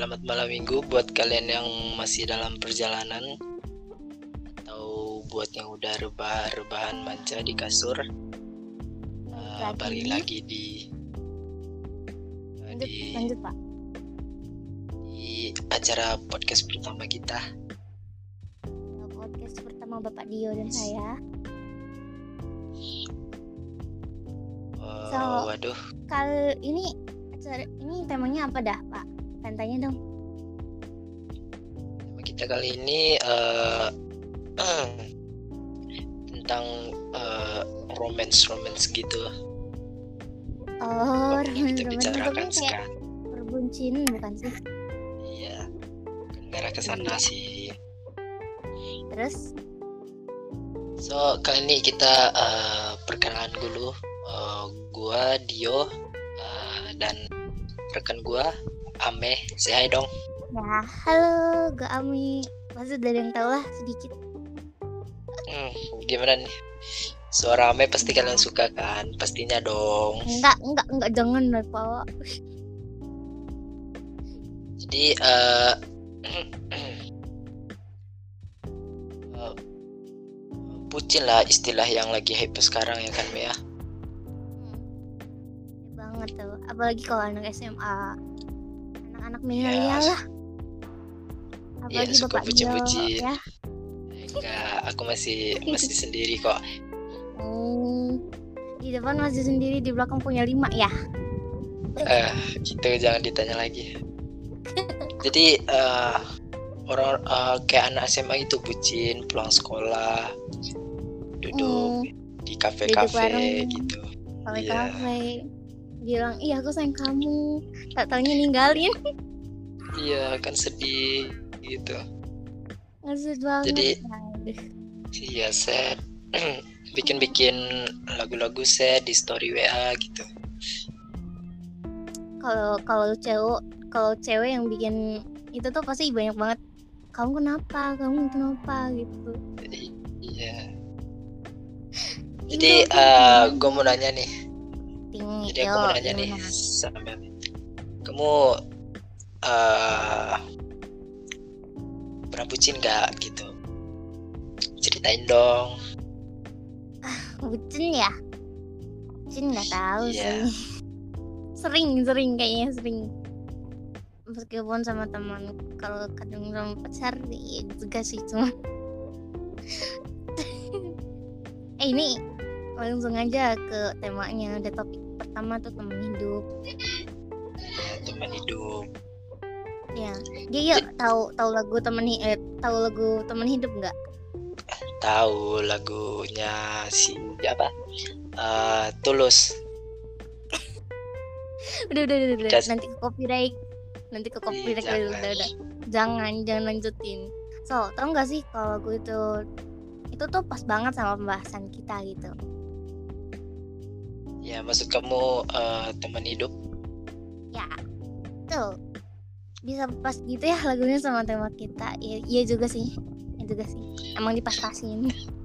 Selamat malam minggu. Buat kalian yang masih dalam perjalanan atau buat yang udah rebah-rebahan manja di kasur. Uh, balik lagi di lanjut, di, lanjut pak. di acara podcast pertama kita. podcast pertama bapak Dio dan saya. Uh, So- waduh, kali ini acara ini temanya apa dah pak Pengen tanya dong kita kali ini uh, tentang uh, romance romance gitu. oh Yang kita bicarakan sekarang. berbuncin bukan sih Iya, negara ke sana sih. terus So kali ini kita uh, perkenalan dulu. Uh, gua Dio uh, dan rekan gua Ame. Say hi dong. ya halo gue Ami udah ada yang tahu lah sedikit Hmm, gimana nih? Suara Ame pasti kalian suka kan? Pastinya dong. enggak enggak enggak jangan lah pak Jadi uh, uh, bucin lah istilah yang lagi hype sekarang ya kan Mea. Hmm. banget tuh apalagi kalau anak SMA anak-anak milenial Ya, lah apalagi suka bapak bucin-bucin. ya Enggak, aku masih masih sendiri kok. Hmm, di depan masih sendiri di belakang punya lima ya Eh, itu jangan ditanya lagi. Jadi eh, orang eh, kayak anak SMA itu bucin pulang sekolah, duduk di Duduk kafe-kafe gitu. kafe Iya. Bilang iya aku sayang kamu tak taunya ninggalin Iya kan sedih gitu. ngesut banget Jadi-. Iya sad. Bikin-bikin lagu-lagu sad di story WA gitu. kalau kalau cewek kalau cewek yang bikin itu tuh pasti banyak banget kamu kenapa kamu kenapa gitu Jadi iya. Jadi tuh eh gue mau nanya nih. Jadi aku mau nanya nih sama kamu eh pernah bucin gak gitu? Ceritain dong. bucin ya bucin nggak tahu Iya. sih sering sering kayaknya sering meskipun sama teman kalau kadang sama pacar ya juga sih cuma eh ini langsung aja ke temanya ada topik pertama tuh teman hidup teman hidup. ya dia ya tahu tahu lagu teman eh, tahu lagu teman hidup nggak Tahu lagunya si apa? Eh, Tulus. udah udah udah, udah. Nanti ke copyright nanti ke copyright jangan. udah, udah, udah. jangan jangan lanjutin so tau nggak sih kalau lagu itu itu tuh pas banget sama pembahasan kita gitu Ya, maksud kamu eh, teman hidup? ya tuh bisa pas gitu ya lagunya sama tema kita. Iya, iya juga sih. Iya juga sih. Emang dipas-pasin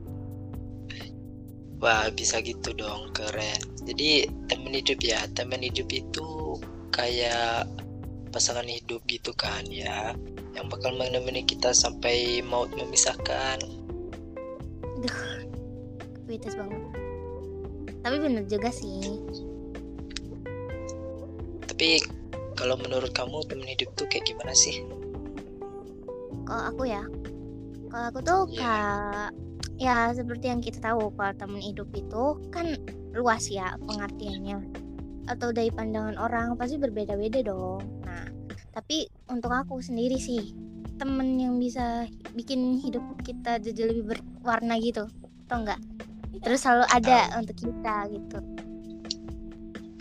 Wah, bisa gitu dong, keren. Jadi teman hidup ya, teman hidup itu kayak pasangan hidup gitu kan ya, yang bakal menemani kita sampai maut memisahkan. Betes banget tapi bener juga sih Tapi kalau menurut kamu teman hidup tuh kayak gimana sih? kalau aku ya kalau aku tuh Iya. kayak ya seperti yang kita tahu kalau teman hidup itu kan luas ya pengertiannya atau dari pandangan orang pasti berbeda-beda dong nah tapi untuk aku sendiri sih temen yang bisa bikin hidup kita jadi lebih berwarna gitu atau enggak terus selalu ada untuk kita gitu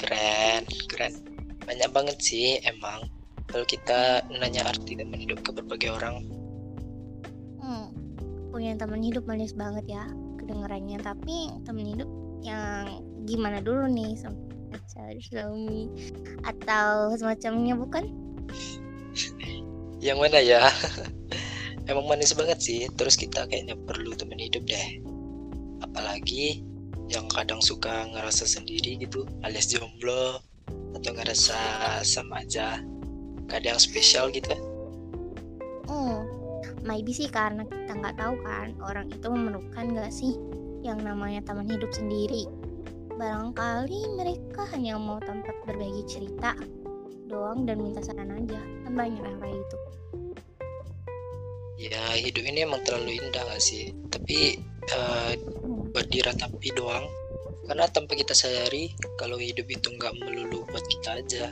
Keren, keren. Banyak banget sih emang. Kalau kita nanya arti teman hidup ke berbagai orang, hmm, punya teman hidup manis banget ya kedengarannya tapi teman hidup yang gimana dulu nih pacar suami atau semacamnya bukan yang mana ya? Emang manis banget sih. Terus kita kayaknya perlu teman hidup deh. Apalagi yang kadang suka ngerasa sendiri gitu alias jomblo atau ngerasa sama aja gak ada yang spesial gitu Oh, maybe sih karena kita nggak tahu kan orang itu memerlukan nggak sih yang namanya teman hidup sendiri. Barangkali mereka hanya mau tempat berbagi cerita doang dan minta saran aja. Kan banyak yang kayak gitu. ya hidup ini emang terlalu indah gak sih tapi Hmm. Buat diratapi doang karena tanpa kita sadari kalau hidup itu nggak melulu buat kita aja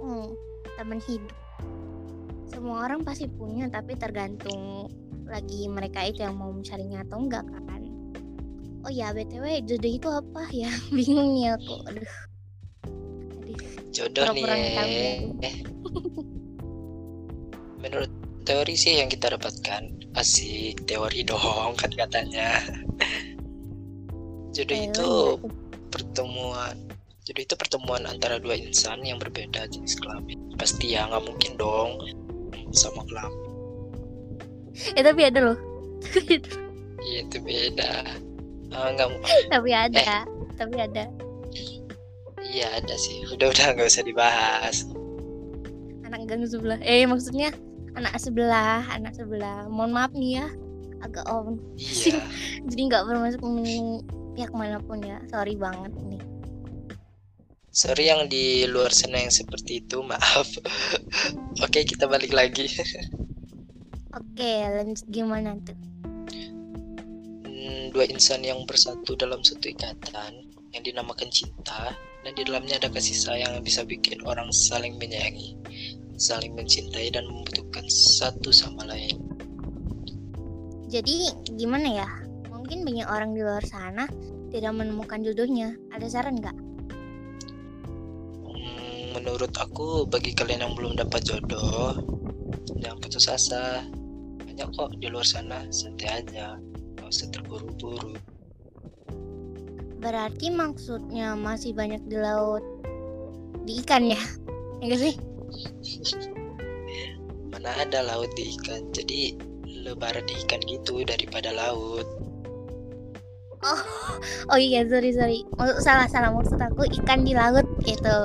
Hmm, teman hidup. Semua orang pasti punya, tapi tergantung lagi mereka itu yang mau mencarinya atau enggak kan. Oh ya, BTW jodoh itu apa ya? Bingung nih aku. Aduh. Aduh. jodoh Pura-pura nih menurut teori sih yang kita dapatkan asik teori dong kan katanya jodoh Teori itu nggak tuh? pertemuan jodoh itu pertemuan antara dua insan yang berbeda jenis kelamin pasti ya nggak mungkin dong sama kelamin Eh tapi ada loh. Iya, itu beda Ah, nggak tapi ada. Eh. Tapi ada. iya ada sih udah udah nggak usah dibahas Anak gang sebelah. Eh maksudnya anak sebelah, anak sebelah. Mohon maaf nih ya. Agak om. iya Jadi nggak bermaksud pihak mana pun ya. Sorry banget nih. sorry yang di luar sana yang seperti itu maaf oke kita balik lagi Oke, lanjut gimana tuh? Hmm, dua insan yang bersatu dalam satu ikatan yang dinamakan cinta dan di dalamnya ada kasih sayang yang bisa bikin orang saling menyayangi saling mencintai dan membutuhkan satu sama lain Jadi gimana ya? Mungkin banyak orang di luar sana tidak menemukan jodohnya. Ada saran nggak? Hmm, menurut aku bagi kalian yang belum dapat jodoh jangan putus asa banyak kok di luar sana santai aja gak usah terburu-buru Berarti maksudnya masih banyak di laut di ikan ya? Ya nggak sih? mana ada laut di ikan jadi lebaran di ikan gitu daripada laut. Oh iya, sorry sorry. Maksud, salah salah. Maksud aku ikan di laut gitu.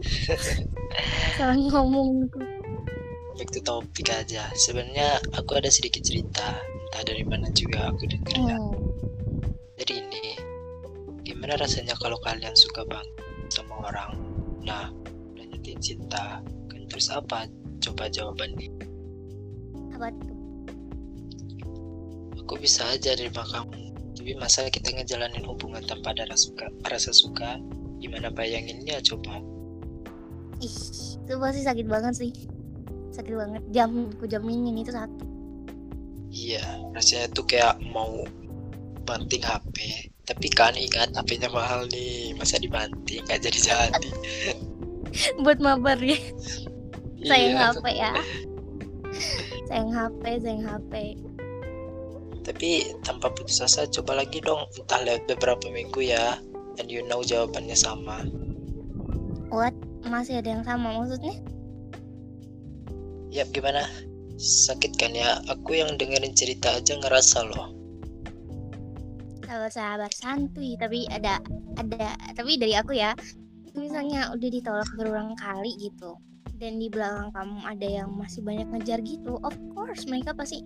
salah ngomong back to topik aja. Sebenarnya aku ada sedikit cerita. Entah dari mana juga aku dengarnya Hmm. jadi ini gimana rasanya kalau kalian suka banget sama orang? Nah udah nyatain cinta kan terus apa? Coba jawabannya Apa tuh? Aku bisa aja nerima kamu tapi masa kita ngejalanin hubungan tanpa ada rasa suka, rasa suka gimana bayanginnya coba Ih, itu pasti sakit banget sih. Sakit banget. Jam, aku jaminin itu satu. iya rasanya tuh kayak mau banting HP tapi kan ingat HP-nya mahal nih masa dibanting nggak jadi jadi Buat mabar ya. Sayang Iya. HP ya. sayang HP, sayang HP. Tapi tanpa putus asa coba lagi dong entah lewat beberapa minggu ya and you know jawabannya sama. What? Masih ada yang sama maksudnya? Yap gimana? Sakit kan ya? Aku yang dengerin cerita aja ngerasa loh. Sabar-sabar santuy, tapi ada ada tapi dari aku ya. Misalnya udah ditolak berulang kali gitu. Dan di belakang kamu ada yang masih banyak ngejar gitu, of course mereka pasti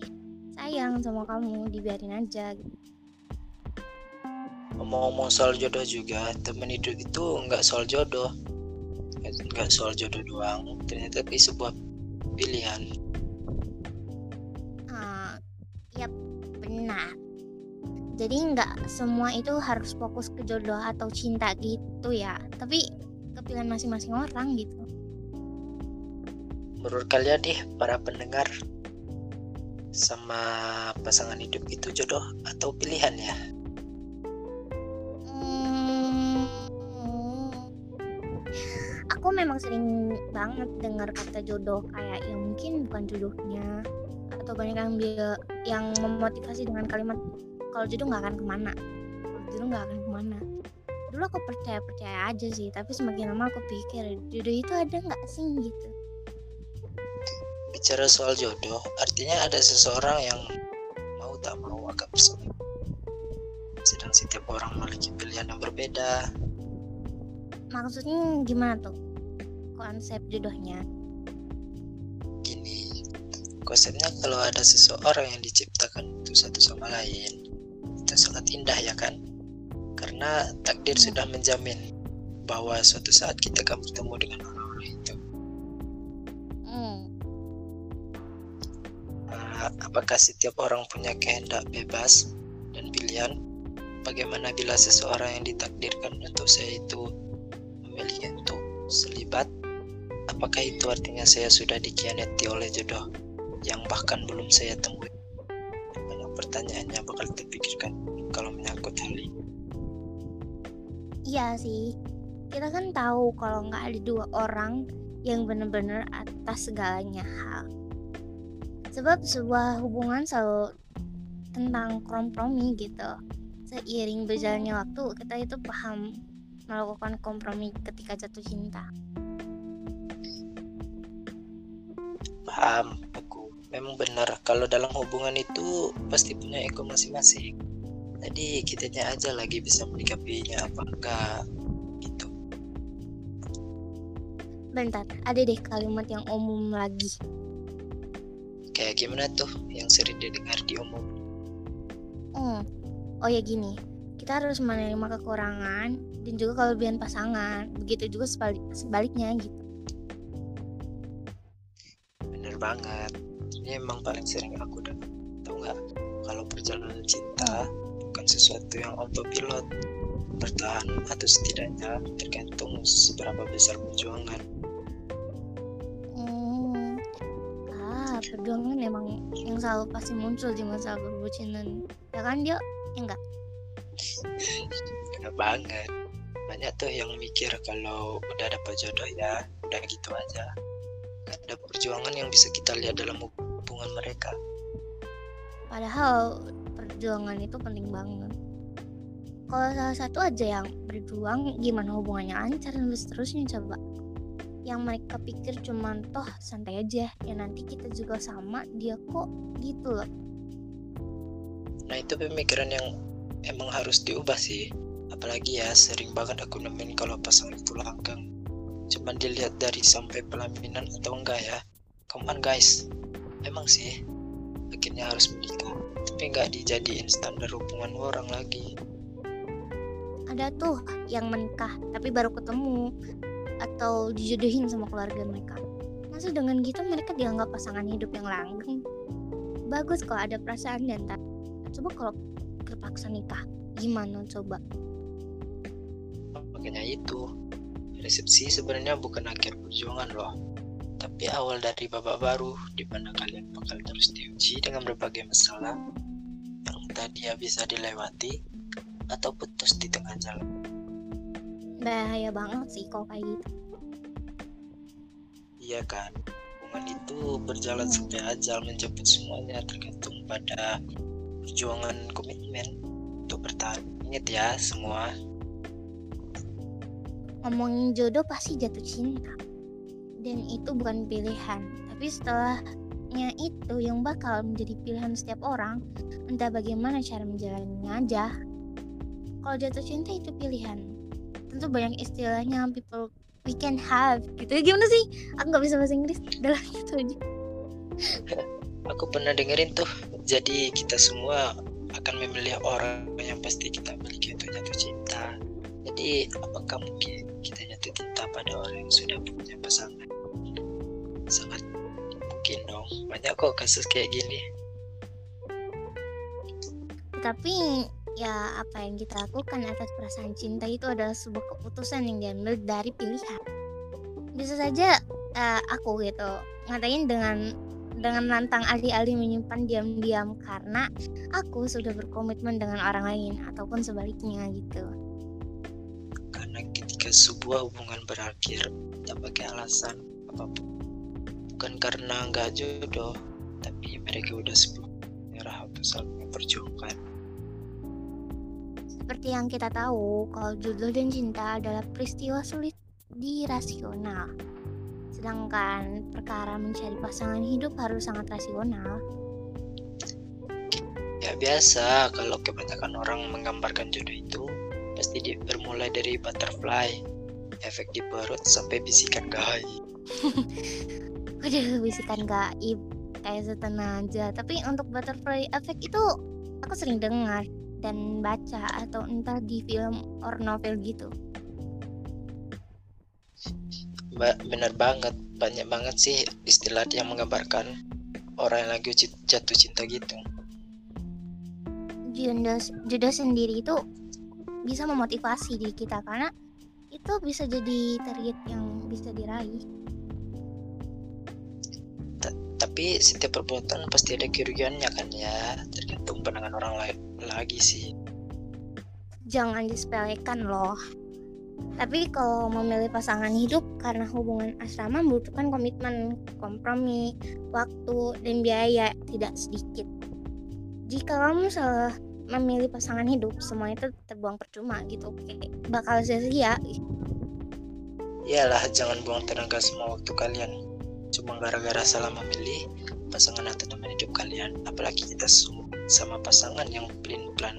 sayang sama kamu, dibiarin aja gitu. Ngomong-ngomong soal jodoh juga, temen hidup itu nggak soal jodoh. Nggak soal jodoh doang, ternyata tapi sebuah pilihan. Ah, yap, benar. Jadi nggak semua itu harus fokus ke jodoh atau cinta gitu ya. Tapi kepilihan masing-masing orang gitu. Menurut kalian nih, para pendengar, sama pasangan hidup itu jodoh atau pilihan ya? Hmm, aku memang sering banget dengar kata jodoh kayak ya mungkin bukan jodohnya atau banyak yang dia yang memotivasi dengan kalimat kalau jodoh nggak akan ke mana. Kalau jodoh nggak akan ke mana. Dulu aku percaya percaya aja sih tapi semakin lama aku pikir jodoh itu ada nggak sih? Gitu Bicara soal jodoh, artinya ada seseorang yang mau tak mau akan bersama. Sedang setiap orang memiliki pilihan yang berbeda. maksudnya gimana tuh konsep jodohnya konsepnya kalau ada seseorang yang diciptakan untuk satu sama lain itu sangat indah ya kan karena takdir sudah menjamin bahwa suatu saat kita akan bertemu dengan orang-orang itu Hmm. Apakah setiap orang punya kehendak bebas dan pilihan bagaimana bila seseorang yang ditakdirkan untuk saya itu memilih untuk selibat apakah itu artinya saya sudah dikhianati oleh jodoh yang bahkan belum saya temui banyak pertanyaannya bakal terpikirkan kalau menyangkut hal ini Iya sih. Kita kan tahu kalau nggak ada dua orang yang benar-benar atas segalanya hal. Sebab sebuah hubungan selalu tentang kompromi gitu. Seiring berjalannya waktu, kita itu paham melakukan kompromi ketika jatuh cinta. paham aku memang benar kalau dalam hubungan itu pasti punya ego masing-masing jadi kitanya aja lagi bisa menyikapinya apa enggak gitu Bentar, ada deh kalimat yang umum lagi. Kayak gimana tuh yang sering didengar di umum Hmm. Oh ya gini, kita harus menerima kekurangan dan juga kelebihan pasangan. Begitu juga sebalik sebaliknya gitu. bener banget ini emang paling sering aku dengar tau nggak kalau perjalanan cinta bukan sesuatu yang autopilot bertahan atau setidaknya tergantung seberapa besar perjuangan perjuangan emang yang selalu pasti muncul di masa perbucinan. Ya kan dia? Ya enggak? Bener banget banyak tuh yang mikir kalau udah dapat jodoh ya udah gitu aja gak ada perjuangan yang bisa kita lihat dalam hubungan mereka Padahal perjuangan itu penting banget. Kalau salah satu aja yang berjuang, gimana hubungannya lancar dan seterusnya coba. Yang mereka pikir cuma toh santai aja, ya nanti kita juga sama, dia kok gitu loh. nah itu pemikiran yang emang harus diubah sih. Apalagi ya sering banget aku nemuin kalau pasangan itu langgang cuman dilihat dari sampai pelaminan atau enggak ya. Come on guys. Emang sih akhirnya harus menikah. Tapi nggak dijadiin standar hubungan orang lagi. Ada tuh yang menikah tapi baru ketemu atau dijodohin sama keluarga mereka. Masa dengan gitu mereka dianggap pasangan hidup yang langgeng? Bagus kalau ada perasaan dan tak. Coba kalau terpaksa nikah, gimana coba? makanya itu resepsi sebenarnya bukan akhir perjuangan loh tapi awal dari babak baru di mana kalian bakal terus diuji dengan berbagai masalah yang entah dia bisa dilewati atau putus di tengah jalan Bahaya banget sih kalau kayak gitu. iya kan hubungan itu berjalan sampai ajal menjemput semuanya tergantung pada perjuangan komitmen untuk bertahan ingat ya semua Ngomongin jodoh pasti jatuh cinta. Dan itu bukan pilihan, tapi setelahnya itu yang bakal menjadi pilihan setiap orang, entah bagaimana cara menjalaninya aja. Kalau jatuh cinta itu pilihan. Tentu banyak istilahnya people we can have gitu. Gimana sih? Aku nggak bisa bahasa Inggris. Udah lah gitu aja. aku pernah dengerin tuh jadi kita semua akan memilih orang yang pasti kita miliki untuk jatuh cinta jadi apakah mungkin kita jatuh cinta pada orang yang sudah punya pasangan sangat mungkin dong banyak kok kasus kayak gini Tapi ya apa yang kita lakukan atas perasaan cinta itu adalah sebuah keputusan yang diambil dari pilihan. Bisa saja eh, aku gitu ngatain dengan dengan lantang alih-alih menyimpan diam-diam karena aku sudah berkomitmen dengan orang lain ataupun sebaliknya gitu. karena ketika sebuah hubungan berakhir tak pakai alasan apa pun bukan karena nggak jodoh tapi mereka udah sebelum menyerah atau saling memperjuangkan Seperti yang kita tahu, kalau jodoh dan cinta adalah peristiwa sulit dirasional. Sedangkan perkara mencari pasangan hidup harus sangat rasional. Ya biasa kalau kebanyakan orang menggambarkan jodoh itu pasti di, bermulai dari butterfly, efek di perut sampai bisikan gaib. Waduh, bisikan gaib. rekayasa tenaga tapi untuk butterfly effect itu aku sering dengar dan baca atau entah di film or novel gitu. Ba- bener banget. Banyak banget sih istilah yang menggambarkan orang yang lagi jatuh cinta gitu. Judo, judo sendiri itu bisa memotivasi diri kita karena itu bisa jadi target yang bisa diraih. Ta- tapi setiap perbuatan pasti ada kerugiannya kan ya pandangan orang lain lagi sih jangan disepelekan loh tapi kalau memilih pasangan hidup karena hubungan asrama membutuhkan komitmen, kompromi, waktu, dan biaya tidak sedikit. Jika kamu salah memilih pasangan hidup, semua itu terbuang percuma gitu. Kayak bakal sia-sia. iyalah jangan buang tenaga semua waktu kalian cuma gara-gara salah memilih pasangan atau teman hidup kalian apalagi kita su- sama pasangan yang pelin plan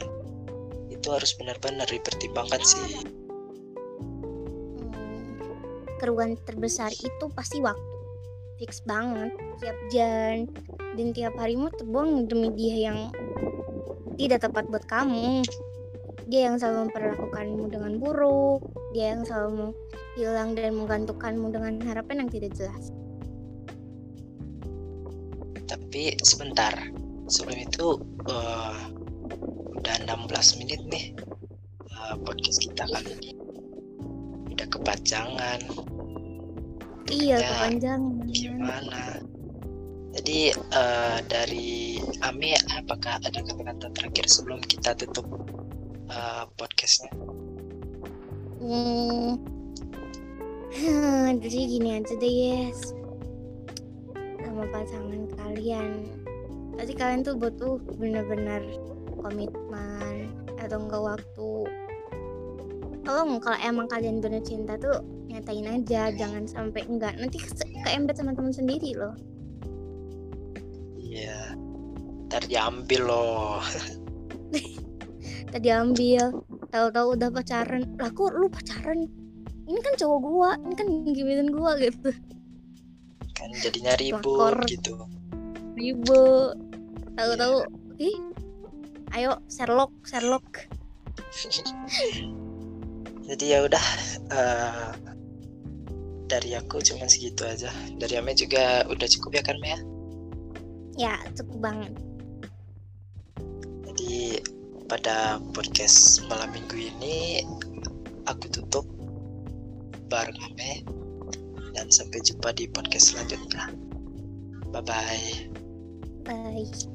itu harus benar-benar dipertimbangkan sih Hmm, kerugian terbesar itu pasti waktu. Fix banget, tiap jam dan tiap harimu terbuang demi dia yang tidak tepat buat kamu. Dia yang selalu memperlakukanmu dengan buruk, dia yang selalu hilang dan menggantungkanmu dengan harapan yang tidak jelas. tapi sebentar sebelum itu eh, udah 16 menit nih eh, podcast kita kali ini udah kepanjangan Iya, Ya, kepanjangan. gimana jadi eh, dari Ame apakah ada kata-kata terakhir sebelum kita tutup eh, podcastnya Hmm. Jadi gini aja deh, yes. Sama pasangan kalian. Pasti kalian tuh butuh bener-bener komitmen atau enggak waktu. Kalau kalau emang kalian bener cinta tuh nyatain aja, jangan sampai enggak. Nanti ke- keembet sama teman sendiri loh. iya ntar diambil loh Tadi ambil, tahu-tahu udah pacaran. Lah kok lu pacaran? Ini kan cowok gua, ini kan gimitin gua gitu. kan jadinya ribut Lakor. gitu ribut tahu-tahu ih ayo Sherlock Sherlock. Jadi ya udah eh, dari aku cuman segitu aja. Dari Ame juga udah cukup ya kan Mea ya cukup banget. Jadi pada podcast malam minggu ini aku tutup bareng Ame dan sampai jumpa di podcast selanjutnya. Bye bye bye